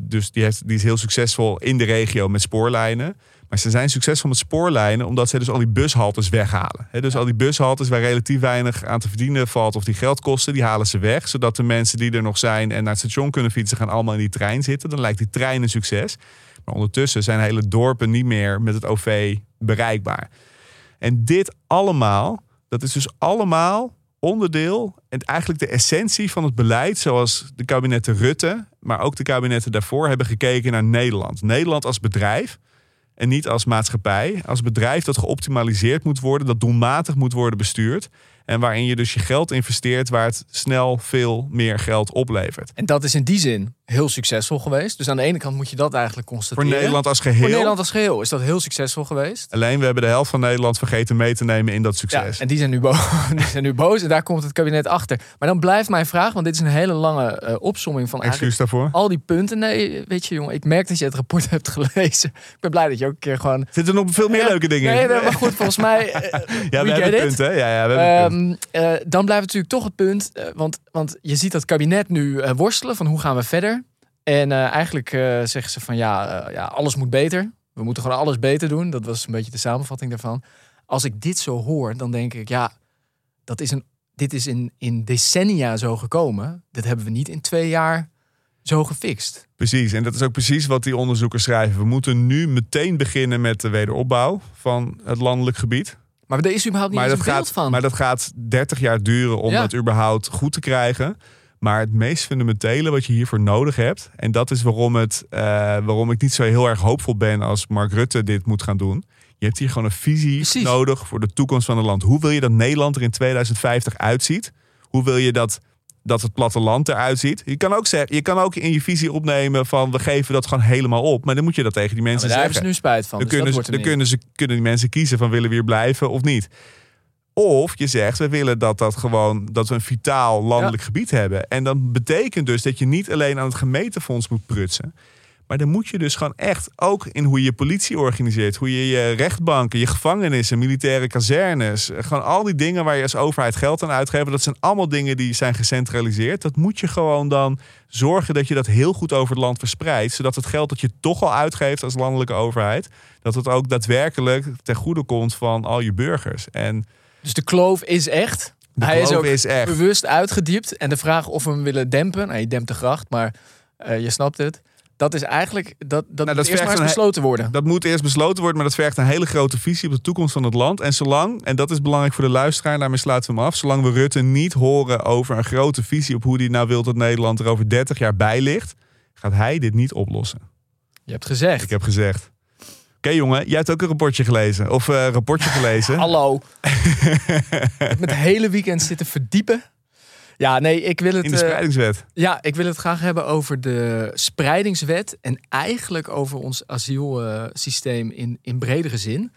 Dus die, heeft, die is heel succesvol in de regio met spoorlijnen. Maar ze zijn succesvol met spoorlijnen omdat ze dus al die bushaltes weghalen. Dus al die bushaltes waar relatief weinig aan te verdienen valt of die geld kosten, die halen ze weg. Zodat de mensen die er nog zijn en naar het station kunnen fietsen, gaan allemaal in die trein zitten. Dan lijkt die trein een succes. Maar ondertussen zijn hele dorpen niet meer met het OV bereikbaar. En dit allemaal, dat is dus allemaal onderdeel en eigenlijk de essentie van het beleid zoals de kabinetten Rutte, maar ook de kabinetten daarvoor hebben gekeken naar Nederland. Nederland als bedrijf en niet als maatschappij. Als bedrijf dat geoptimaliseerd moet worden, dat doelmatig moet worden bestuurd. En waarin je dus je geld investeert waar het snel veel meer geld oplevert. En dat is in die zin heel succesvol geweest. Dus aan de ene kant moet je dat eigenlijk Voor constateren. Nederland als geheel. Voor Nederland als geheel is dat heel succesvol geweest. Alleen we hebben de helft van Nederland vergeten mee te nemen in dat Ja, succes. en die zijn, nu boos, die zijn nu boos en daar komt het kabinet achter. Maar dan blijft mijn vraag, want dit is een hele lange eh, opsomming van Excuus daarvoor. al die punten. Nee, weet je jongen, ik merk dat je het rapport hebt gelezen. Ik ben blij dat je ook een keer gewoon... Zitten er nog veel meer Ja, leuke dingen Nee, in? nee, maar goed, volgens mij... eh, ja, we hebben punten. hè? Ja, ja, we hebben punten. Ehm, eh, dan blijft natuurlijk toch het punt, eh, want, want je ziet dat kabinet nu worstelen van hoe gaan we verder. En eigenlijk zeggen ze van ja, ja, alles moet beter. We moeten gewoon alles beter doen. Dat was een beetje de samenvatting daarvan. Als ik dit zo hoor, dan denk ik ja, dat is een, dit is in, in decennia zo gekomen. Dat hebben we niet in twee jaar zo gefixt. Precies, en dat is ook precies wat die onderzoekers schrijven. We moeten nu meteen beginnen met de wederopbouw van het landelijk gebied. Maar er is überhaupt niet Maar dat, een beeld gaat, van. maar dat gaat 30 jaar duren om Ja. het überhaupt goed te krijgen. Maar het meest fundamentele wat je hiervoor nodig hebt, en dat is waarom, het, eh, waarom ik niet zo heel erg hoopvol ben als Mark Rutte dit moet gaan doen. Je hebt hier gewoon een visie Precies. nodig voor de toekomst van het land. Hoe wil je dat Nederland er in 2050 uitziet? Hoe wil je dat, dat het platteland eruit ziet? Je kan, ook zeggen, je kan ook in je visie opnemen van we geven dat gewoon helemaal op. Maar dan moet je dat tegen die Ja, mensen maar daar hebben zeggen. ze nu spijt van. Dan, dus dat kunnen, ze, dan kunnen, ze, kunnen die mensen kiezen van willen we hier blijven of niet. Of je zegt, we willen dat, dat, gewoon, dat we een vitaal landelijk gebied hebben. En dat betekent dus dat je niet alleen aan het gemeentefonds moet prutsen. Maar dan moet je dus gewoon echt ook in hoe je je politie organiseert. Hoe je je rechtbanken, je gevangenissen, militaire kazernes. eh, Gewoon al die dingen waar je als overheid geld aan uitgeeft. Dat zijn allemaal dingen die zijn gecentraliseerd. Dat moet je gewoon dan zorgen dat je dat heel goed over het land verspreidt. Zodat het geld dat je toch al uitgeeft als landelijke overheid. Dat het ook daadwerkelijk ten goede komt van al je burgers. En Dus de kloof is echt. de Hij is ook is echt. bewust uitgediept. En de vraag of we hem willen dempen. Nou, je dempt de gracht, maar eh, je snapt het. Dat is eigenlijk. Dat, dat, Nou, dat moet eerst maar besloten worden. Dat moet eerst besloten worden, maar dat vergt een hele grote visie op de toekomst van het land. En zolang, en dat is belangrijk voor de luisteraar, daarmee sluiten we hem af. Zolang we Rutte niet horen over een grote visie op hoe hij nou wil dat Nederland er over 30 jaar bij ligt, gaat hij dit niet oplossen. Je hebt gezegd. Ik heb gezegd. Oké jongen, jij hebt ook een rapportje gelezen. Of eh rapportje gelezen. Hallo. ik heb me het hele weekend zitten verdiepen. Ja, nee, ik wil het. in de eh, spreidingswet. ja, ik wil het graag hebben over de spreidingswet. En eigenlijk over ons asielsysteem in, in bredere zin.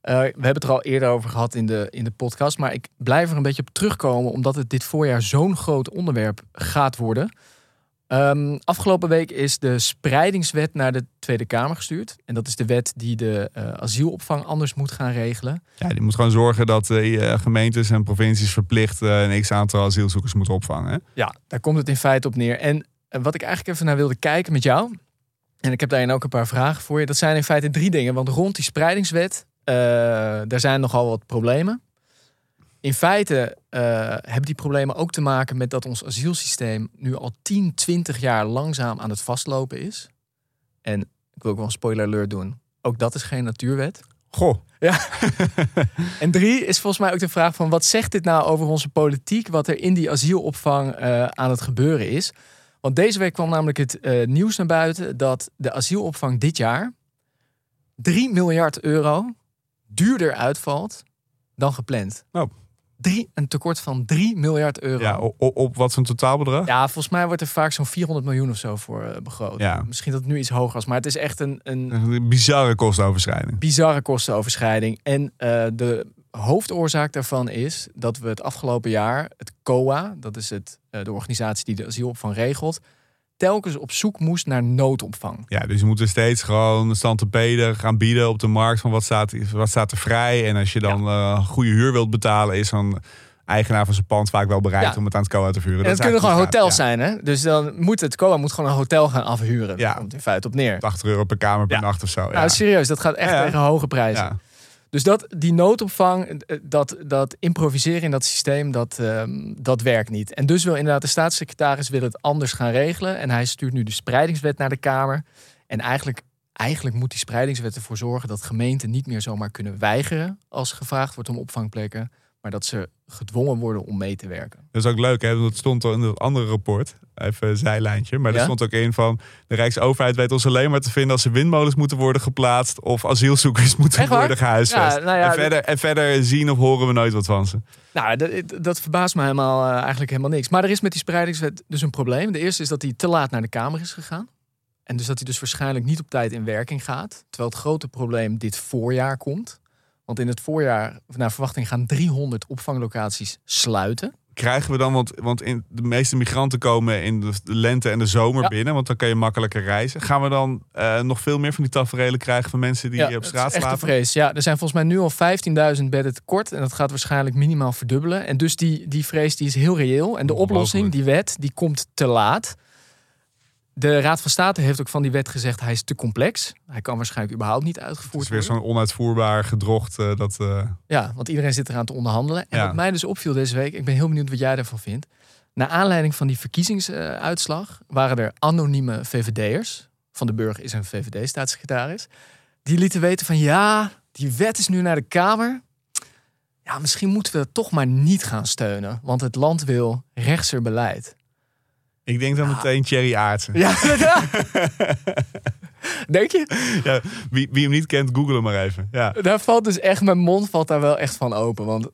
Eh, we hebben het er al eerder over gehad in de, in de podcast. Maar ik blijf er een beetje op terugkomen, omdat het dit voorjaar zo'n groot onderwerp gaat worden. Ehm, afgelopen week is de spreidingswet naar de Tweede Kamer gestuurd. En dat is de wet die de eh, asielopvang anders moet gaan regelen. Ja, die moet gewoon zorgen dat eh, gemeentes en provincies verplicht eh, een x-aantal asielzoekers moeten opvangen. hè? Ja, daar komt het in feite op neer. En wat ik eigenlijk even naar wilde kijken met jou. En ik heb daarin ook een paar vragen voor je. Dat zijn in feite drie dingen. Want rond die spreidingswet, daar zijn nogal wat problemen. In feite eh, hebben die problemen ook te maken met dat ons asielsysteem nu al 10, 20 jaar langzaam aan het vastlopen is. En ik wil ook wel een spoiler alert doen. Ook dat is geen natuurwet. Goh, En drie is volgens mij ook de vraag van wat zegt dit nou over onze politiek, wat er in die asielopvang eh, aan het gebeuren is. Want deze week kwam namelijk het eh, nieuws naar buiten dat de asielopvang dit jaar 3 miljard euro duurder uitvalt dan gepland. Oh. Drie, een tekort van 3 miljard euro. Ja, op, wat voor een totaalbedrag? Ja, volgens mij wordt er vaak zo'n 400 miljoen of zo voor eh, begroot. Ja. Misschien dat het nu iets hoger is, maar het is echt een, een Een bizarre kostenoverschrijding. bizarre kostenoverschrijding. En eh, de hoofdoorzaak daarvan is dat we het afgelopen jaar, het COA, dat is het, eh, de organisatie die de asielopvang regelt, telkens op zoek moest naar noodopvang. Ja, dus je moet er steeds gewoon stantepeden gaan bieden op de markt van wat staat, wat staat er vrij. En als je dan eh, goede huur wilt betalen, is zo'n eigenaar van zijn pand vaak wel bereid Ja. om het aan het COA te vuren. En Dat kunnen gewoon hotels zijn, hè? Dus dan moet het COA moet gewoon een hotel gaan afhuren. Ja. Komt in feite op neer. gaat. 80 euro per kamer per nacht of zo. Ja. Nou, serieus, dat gaat echt tegen hoge prijzen. Dus dat, die noodopvang, eh, dat, dat improviseren in dat systeem, dat, ehm, dat werkt niet. En dus wil inderdaad de staatssecretaris wil het anders gaan regelen. En hij stuurt nu de spreidingswet naar de Kamer. En eigenlijk, eigenlijk moet die spreidingswet ervoor zorgen dat gemeenten niet meer zomaar kunnen weigeren als gevraagd wordt om opvangplekken. Maar dat ze gedwongen worden om mee te werken. Dat is ook leuk, hè? want Dat stond al in dat andere rapport. Even een zijlijntje. Maar er Ja? stond ook in van... de Rijksoverheid weet ons alleen maar te vinden... als er windmolens moeten worden geplaatst... of asielzoekers moeten worden gehuisvest. Ja, nou ja, en, verder, en verder zien of horen we nooit wat van ze. Nou, dat, dat verbaast me helemaal, eh, eigenlijk helemaal niks. Maar er is met die spreidingswet dus een probleem. De eerste is dat hij te laat naar de Kamer is gegaan. En dus dat hij dus waarschijnlijk niet op tijd in werking gaat. Terwijl het grote probleem dit voorjaar komt. Want in het voorjaar, naar verwachting, gaan 300 opvanglocaties sluiten. Krijgen we dan, want, want in, de meeste migranten komen in de, lente en de zomer Ja. binnen... want dan kan je makkelijker reizen. Gaan we dan eh, nog veel meer van die tafereelen krijgen... van mensen die op straat echt slapen? vrees. Ja, er zijn volgens mij nu al 15.000 bedden tekort. En dat gaat waarschijnlijk minimaal verdubbelen. En dus die, die vrees die is heel reëel. En de oplossing, die wet, die komt te laat. De Raad van State heeft ook van die wet gezegd... hij is te complex. Hij kan waarschijnlijk überhaupt niet Het uitgevoerd is weer worden. zo'n onuitvoerbaar gedrocht. eh, dat, eh, Ja, want iedereen zit eraan te onderhandelen. En Ja. wat mij dus opviel deze week... ik ben heel benieuwd wat jij daarvan vindt. Naar aanleiding van die verkiezingsuitslag... waren er anonieme VVD'ers. Van de Burg is een VVD-staatssecretaris. Die lieten weten van ja, die wet is nu naar de Kamer. Ja, misschien moeten we het toch maar niet gaan steunen. Want het land wil rechtser beleid. Ik denk dan meteen Thierry Aartsen. Ja, Denk je? Ja, wie, wie hem niet kent, google hem maar even. Ja. Daar valt dus echt, mijn mond valt daar wel echt van open. Want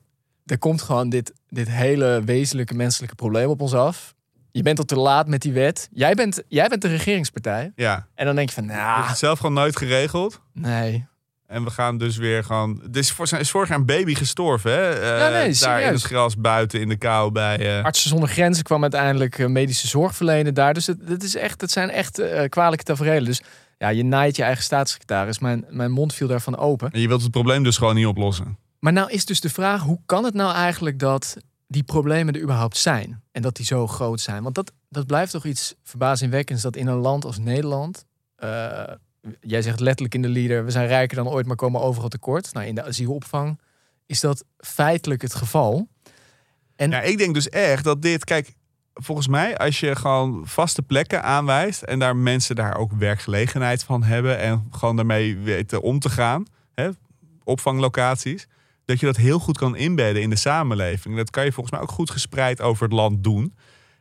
er komt gewoon dit, dit hele wezenlijke menselijke probleem op ons af. Je bent al te laat met die wet. Jij bent, jij bent de regeringspartij. ja. En dan denk je van, nou, het zelf gewoon nooit geregeld. nee. En we gaan dus weer gewoon. Is, voor, is vorig jaar een baby gestorven, hè? Ja, nee, daar in het gras, buiten in de kou bij. eh, Artsen zonder grenzen kwam uiteindelijk eh, medische zorg verlenen daar. Dus het, het, is echt, het zijn echt kwalijke tafereelen. Dus ja, je naait je eigen staatssecretaris. Mijn, mijn mond viel daarvan open. En je wilt het probleem dus gewoon niet oplossen. Maar nou is dus de vraag, hoe kan het nou eigenlijk dat die problemen er überhaupt zijn? En dat die zo groot zijn? Want dat, dat blijft toch iets verbazingwekkends dat in een land als Nederland... jij zegt letterlijk in de leader, we zijn rijker dan ooit, maar komen overal tekort. Nou, in de asielopvang is dat feitelijk het geval. En Ja, ik denk dus echt dat dit. Kijk, volgens mij, als je gewoon vaste plekken aanwijst. en daar mensen daar ook werkgelegenheid van hebben. en gewoon daarmee weten om te gaan. Hè, opvanglocaties. dat je dat heel goed kan inbedden in de samenleving. Dat kan je volgens mij ook goed gespreid over het land doen.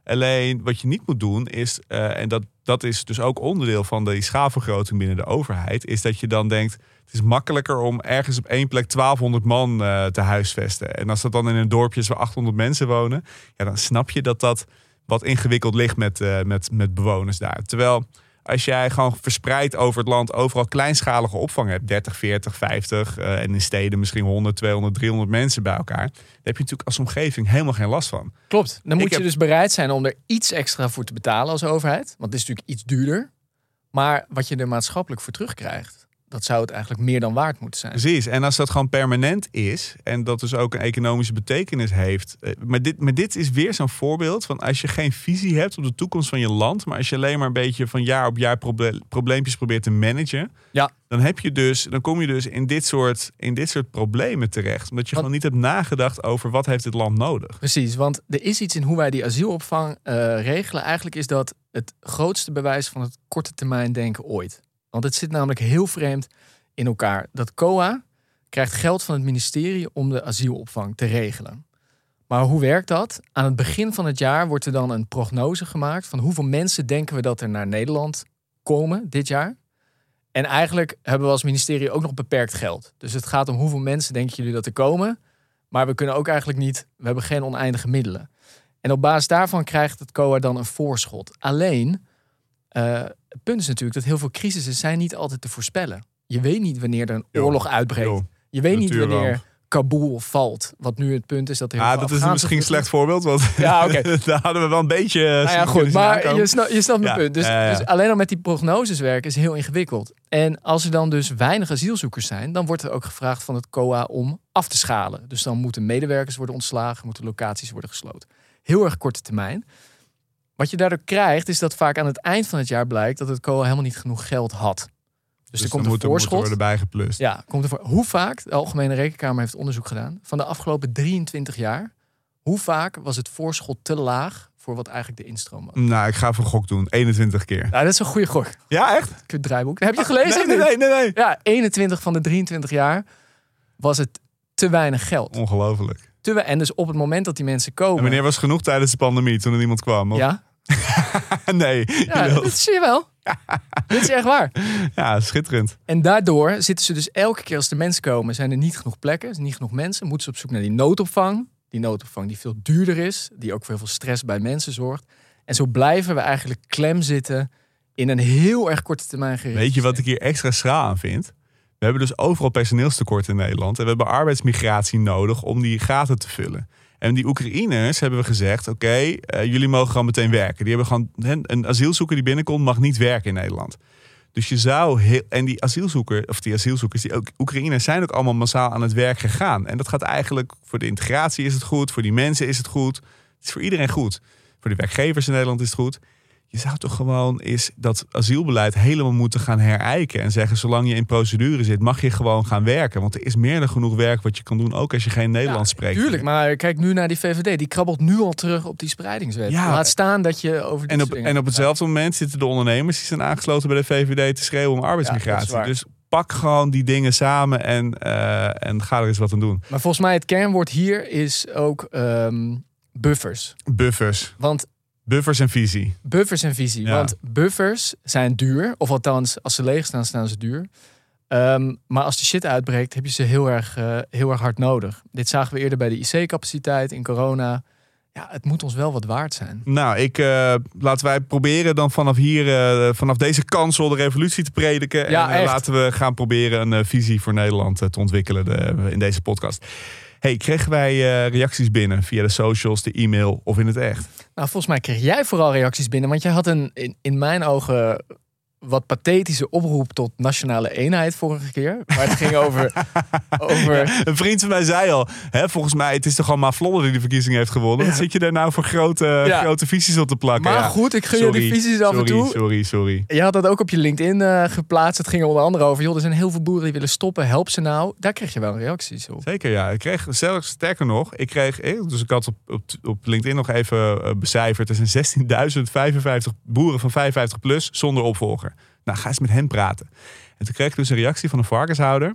Alleen wat je niet moet doen is, eh, en dat, dat is dus ook onderdeel van die schaalvergroting binnen de overheid, is dat je dan denkt, het is makkelijker om ergens op één plek 1200 man eh, te huisvesten. En als dat dan in een dorpje is waar 800 mensen wonen, ja, dan snap je dat dat wat ingewikkeld ligt met, eh, met, met bewoners daar. Terwijl als jij gewoon verspreid over het land overal kleinschalige opvang hebt, 30, 40, 50 eh, en in steden misschien 100, 200, 300 mensen bij elkaar, dan heb je natuurlijk als omgeving helemaal geen last van. klopt, dan moet Ik heb- je dus bereid zijn om er iets extra voor te betalen als overheid. Want het is natuurlijk iets duurder. Maar wat je er maatschappelijk voor terugkrijgt, dat zou het eigenlijk meer dan waard moeten zijn. Precies. En als dat gewoon permanent is en dat dus ook een economische betekenis heeft. eh, Maar dit, maar dit is weer zo'n voorbeeld van als je geen visie hebt op de toekomst van je land, maar als je alleen maar een beetje van jaar op jaar proble- probleempjes probeert te managen, Ja. dan heb je dus, dan kom je dus in dit soort, in dit soort problemen terecht. Omdat je Want- gewoon niet hebt nagedacht over wat heeft dit land nodig. Precies, want er is iets in hoe wij die asielopvang eh, regelen. Eigenlijk is dat het grootste bewijs van het korte termijn denken ooit. Want het zit namelijk heel vreemd in elkaar. Dat COA krijgt geld van het ministerie om de asielopvang te regelen. Maar hoe werkt dat? Aan het begin van het jaar wordt er dan een prognose gemaakt van hoeveel mensen denken we dat er naar Nederland komen dit jaar. En eigenlijk hebben we als ministerie ook nog beperkt geld. Dus het gaat om hoeveel mensen denken jullie dat er komen. Maar we kunnen ook eigenlijk niet, we hebben geen oneindige middelen. En op basis daarvan krijgt het COA dan een voorschot. Alleen, eh, het punt is natuurlijk dat heel veel crisissen zijn niet altijd te voorspellen. Je weet niet wanneer er een Jo, oorlog uitbreekt. jo, je weet niet wanneer Kabul valt. Wat nu het punt is dat er heel Ah, veel dat is misschien een slecht voorbeeld, want Ja, oké. daar hadden we wel een beetje... eh, Nou ja, goed. Maar je snapt, je snapt mijn Ja, punt. Dus, ja, ja. dus alleen al met die prognoses werken is heel ingewikkeld. En als er dan dus weinig asielzoekers zijn, dan wordt er ook gevraagd van het COA om af te schalen. Dus dan moeten medewerkers worden ontslagen, moeten locaties worden gesloten. Heel erg korte termijn. Wat je daardoor krijgt, is dat vaak aan het eind van het jaar blijkt dat het COA helemaal niet genoeg geld had. Dus, er dan komt een voorschot. worden bijgeplust. Ja, komt er voor. Hoe vaak, de Algemene Rekenkamer heeft onderzoek gedaan, van de afgelopen 23 jaar, hoe vaak was het voorschot te laag voor wat eigenlijk de instroom was? Nou, ik ga een gok doen. 21 keer. Nou, dat is een goede gok. Ja, echt? Het draaiboek. Heb je het gelezen? Ah, Nee, nee, nee, nee. nee. Ja, 21 van de 23 jaar was het te weinig geld. Ongelooflijk. Te en dus op het moment dat die mensen komen. En wanneer was genoeg tijdens de pandemie, toen er niemand kwam? Of- Ja, nee. ja dat zie je wel. Dit is echt waar. Ja, schitterend. En daardoor zitten ze dus elke keer als de mensen komen, zijn er niet genoeg plekken, niet genoeg mensen. Moeten ze op zoek naar die noodopvang. Die noodopvang die veel duurder is, die ook voor heel veel stress bij mensen zorgt. En zo blijven we eigenlijk klem zitten in een heel erg korte termijn gericht. Weet je wat ik hier extra schraal aan vind? We hebben dus overal personeelstekort in Nederland. En we hebben arbeidsmigratie nodig om die gaten te vullen. En die Oekraïners hebben we gezegd: oké, eh, jullie mogen gewoon meteen werken. Die hebben gewoon, een asielzoeker die binnenkomt mag niet werken in Nederland. Dus je zou heel, en die asielzoeker, of die asielzoekers, die ook Oekraïners zijn ook allemaal massaal aan het werk gegaan. En dat gaat eigenlijk voor de integratie is het goed, voor die mensen is het goed. Het is voor iedereen goed. Voor de werkgevers in Nederland is het goed. Je zou toch gewoon eens dat asielbeleid helemaal moeten gaan herijken. En zeggen, zolang je in procedure zit, mag je gewoon gaan werken. Want er is meer dan genoeg werk wat je kan doen, ook als je geen Nederlands Ja, spreekt. Tuurlijk, maar kijk nu naar die VVD. Die krabbelt nu al terug op die spreidingswet. Ja. Laat staan dat je over die En op, en op hetzelfde moment zitten de ondernemers die zijn aangesloten bij de VVD te schreeuwen om arbeidsmigratie. dus pak gewoon die dingen samen en, eh, en ga er eens wat aan doen. Maar volgens mij het kernwoord hier is ook ehm, buffers. Buffers. Want Buffers en visie. buffers en visie. Ja. Want buffers zijn duur. Of althans, als ze leeg staan, staan ze duur. Ehm, maar als de shit uitbreekt, heb je ze heel erg, eh, heel erg hard nodig. Dit zagen we eerder bij de IC-capaciteit in corona. Ja, het moet ons wel wat waard zijn. Nou, ik, eh, laten wij proberen dan vanaf hier, eh, vanaf deze kansel de revolutie te prediken. Ja, en laten we gaan proberen een visie voor Nederland te ontwikkelen de- in deze podcast. Hey, kregen wij eh, reacties binnen via de socials, de e-mail of in het echt? Nou, volgens mij kreeg jij vooral reacties binnen. Want jij had een, in, in mijn ogen, wat oproep tot nationale eenheid vorige keer. Maar het ging over... over Een vriend van mij zei al, hè, volgens mij, het is toch allemaal Vlodder die de verkiezing heeft gewonnen. Wat zit je daar nou voor grote, Ja. grote visies op te plakken? maar Ja. goed, ik gun je die visies af en toe. Sorry, sorry. Je had dat ook op je LinkedIn eh, geplaatst. Het ging er onder andere over, joh, er zijn heel veel boeren die willen stoppen. Help ze nou. Daar kreeg je wel reacties op. Zeker, ja. Ik kreeg zelfs sterker nog, ik kreeg, eh, dus ik had op, op, op LinkedIn nog even eh, becijferd. Er zijn 16.055 boeren van 55 plus zonder opvolger. Nou, ga eens met hen praten. En toen kreeg ik dus een reactie van een varkenshouder.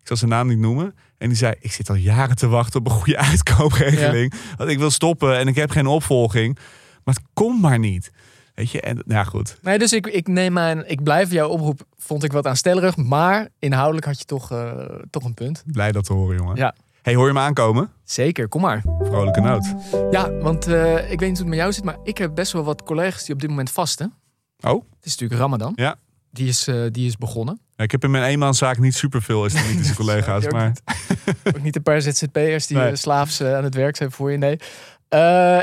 Ik zal zijn naam niet noemen. En die zei: Ik zit al jaren te wachten op een goede uitkoopregeling. Want ik wil stoppen en ik heb geen opvolging. Maar het komt maar niet. Weet je, en nou goed. Nee, dus ik, ik neem mijn, ik blijf jouw oproep, vond ik wat aanstellerig. Maar inhoudelijk had je toch, eh, toch een punt. Blij dat te horen, jongen. Ja. Hey, hoor je me aankomen? Zeker, kom maar. Vrolijke noot. Ja, want eh, ik weet niet hoe het met jou zit, maar ik heb best wel wat collega's die op dit moment vasten. Oh? Het is natuurlijk Ramadan. Ja. Die is, eh, die is begonnen. Ja, ik heb in mijn eenmanszaak niet superveel islamitische collega's. ook Maar Ook niet een paar ZZP'ers die Nee. eh, slaafs eh, aan het werk zijn voor je, nee.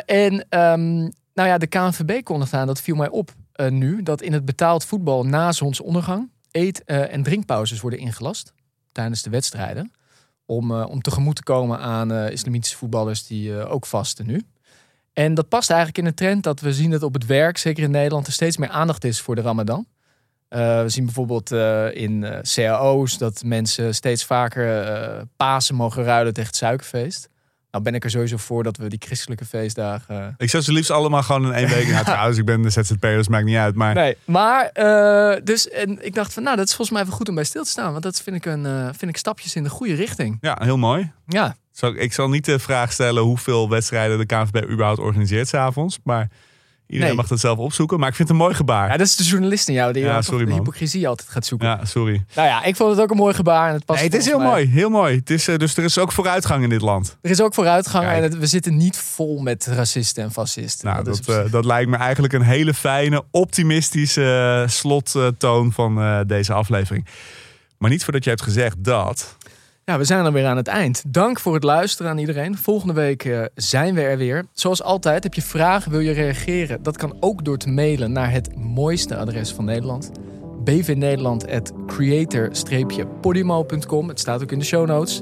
En ehm, nou ja, de KNVB kondigde aan, dat viel mij op nu, dat in het betaald voetbal na zonsondergang eet- en drinkpauzes worden ingelast tijdens de wedstrijden. Om, om tegemoet te komen aan islamitische voetballers die ook vasten nu. En dat past eigenlijk in een trend dat we zien dat op het werk, zeker in Nederland, er steeds meer aandacht is voor de Ramadan. Eh, we zien bijvoorbeeld eh, in eh, cao's dat mensen steeds vaker Pasen mogen ruilen tegen het suikerfeest. Nou ben ik er sowieso voor dat we die christelijke feestdagen... ik zou ze liefst allemaal gewoon in één week. Nou, trouwens, ik ben de ZZP'er, dus maakt niet uit. Maar Nee, maar dus en ik dacht van nou, dat is volgens mij even goed om bij stil te staan. Want dat vind ik, een, vind ik stapjes in de goede richting. ja, heel mooi. Ja, Zal, ik zal niet de vraag stellen hoeveel wedstrijden de KNVB überhaupt organiseert s'avonds. Maar Iedereen Nee. mag dat zelf opzoeken, maar ik vind het een mooi gebaar. Ja, dat is de journalist in jou die Ja, sorry, de hypocrisie altijd gaat zoeken. Ja, sorry. Nou ja, ik vond het ook een mooi gebaar. En het, past Nee, het is heel mij- mooi, heel mooi. Het is, eh, dus er is ook vooruitgang in dit land. Er is ook vooruitgang Kijk. en het- we zitten niet vol met racisten en fascisten. Nou, dat eh, dat lijkt me eigenlijk een hele fijne, optimistische eh, slottoon van deze aflevering. Maar niet voordat je hebt gezegd dat. Ja, we zijn er weer aan het eind. Dank voor het luisteren aan iedereen. Volgende week eh, zijn we er weer. Zoals altijd, heb je vragen, wil je reageren? Dat kan ook door te mailen naar het mooiste adres van Nederland. bvnederland.creator-podimo.com. Het staat ook in de show notes.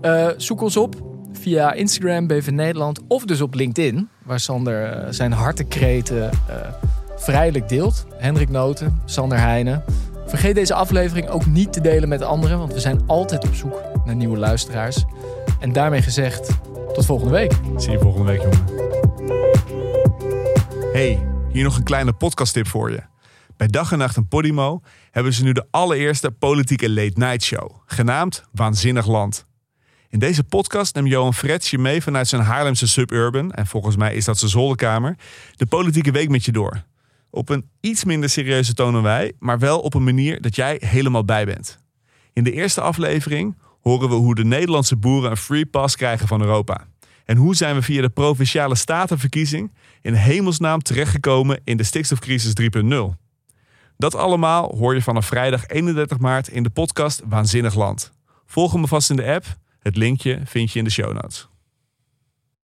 Eh, zoek ons op via Instagram, BV Nederland. Of dus op LinkedIn, waar Sander eh, zijn hartekreten vrijelijk deelt. Hendrik Noten, Sander Heijnen. Vergeet deze aflevering ook niet te delen met anderen, want we zijn altijd op zoek naar nieuwe luisteraars. En daarmee gezegd, tot volgende week. Zie je volgende week, jongen. Hey, hier nog een kleine podcasttip voor je. Bij Dag en Nacht en Podimo hebben ze nu de allereerste politieke late night show, genaamd Waanzinnig Land. In deze podcast neemt Johan Frets je mee vanuit zijn Haarlemse suburban, en volgens mij is dat zijn zolderkamer, de politieke week met je door. Op een iets minder serieuze toon dan wij, maar wel op een manier dat jij helemaal bij bent. In de eerste aflevering horen we hoe de Nederlandse boeren een free pass krijgen van Europa. En hoe zijn we via de provinciale statenverkiezing in hemelsnaam terechtgekomen in de stikstofcrisis 3.0? Dat allemaal hoor je vanaf vrijdag 31 maart in de podcast Waanzinnig Land. Volg me vast in de app. Het linkje vind je in de show notes.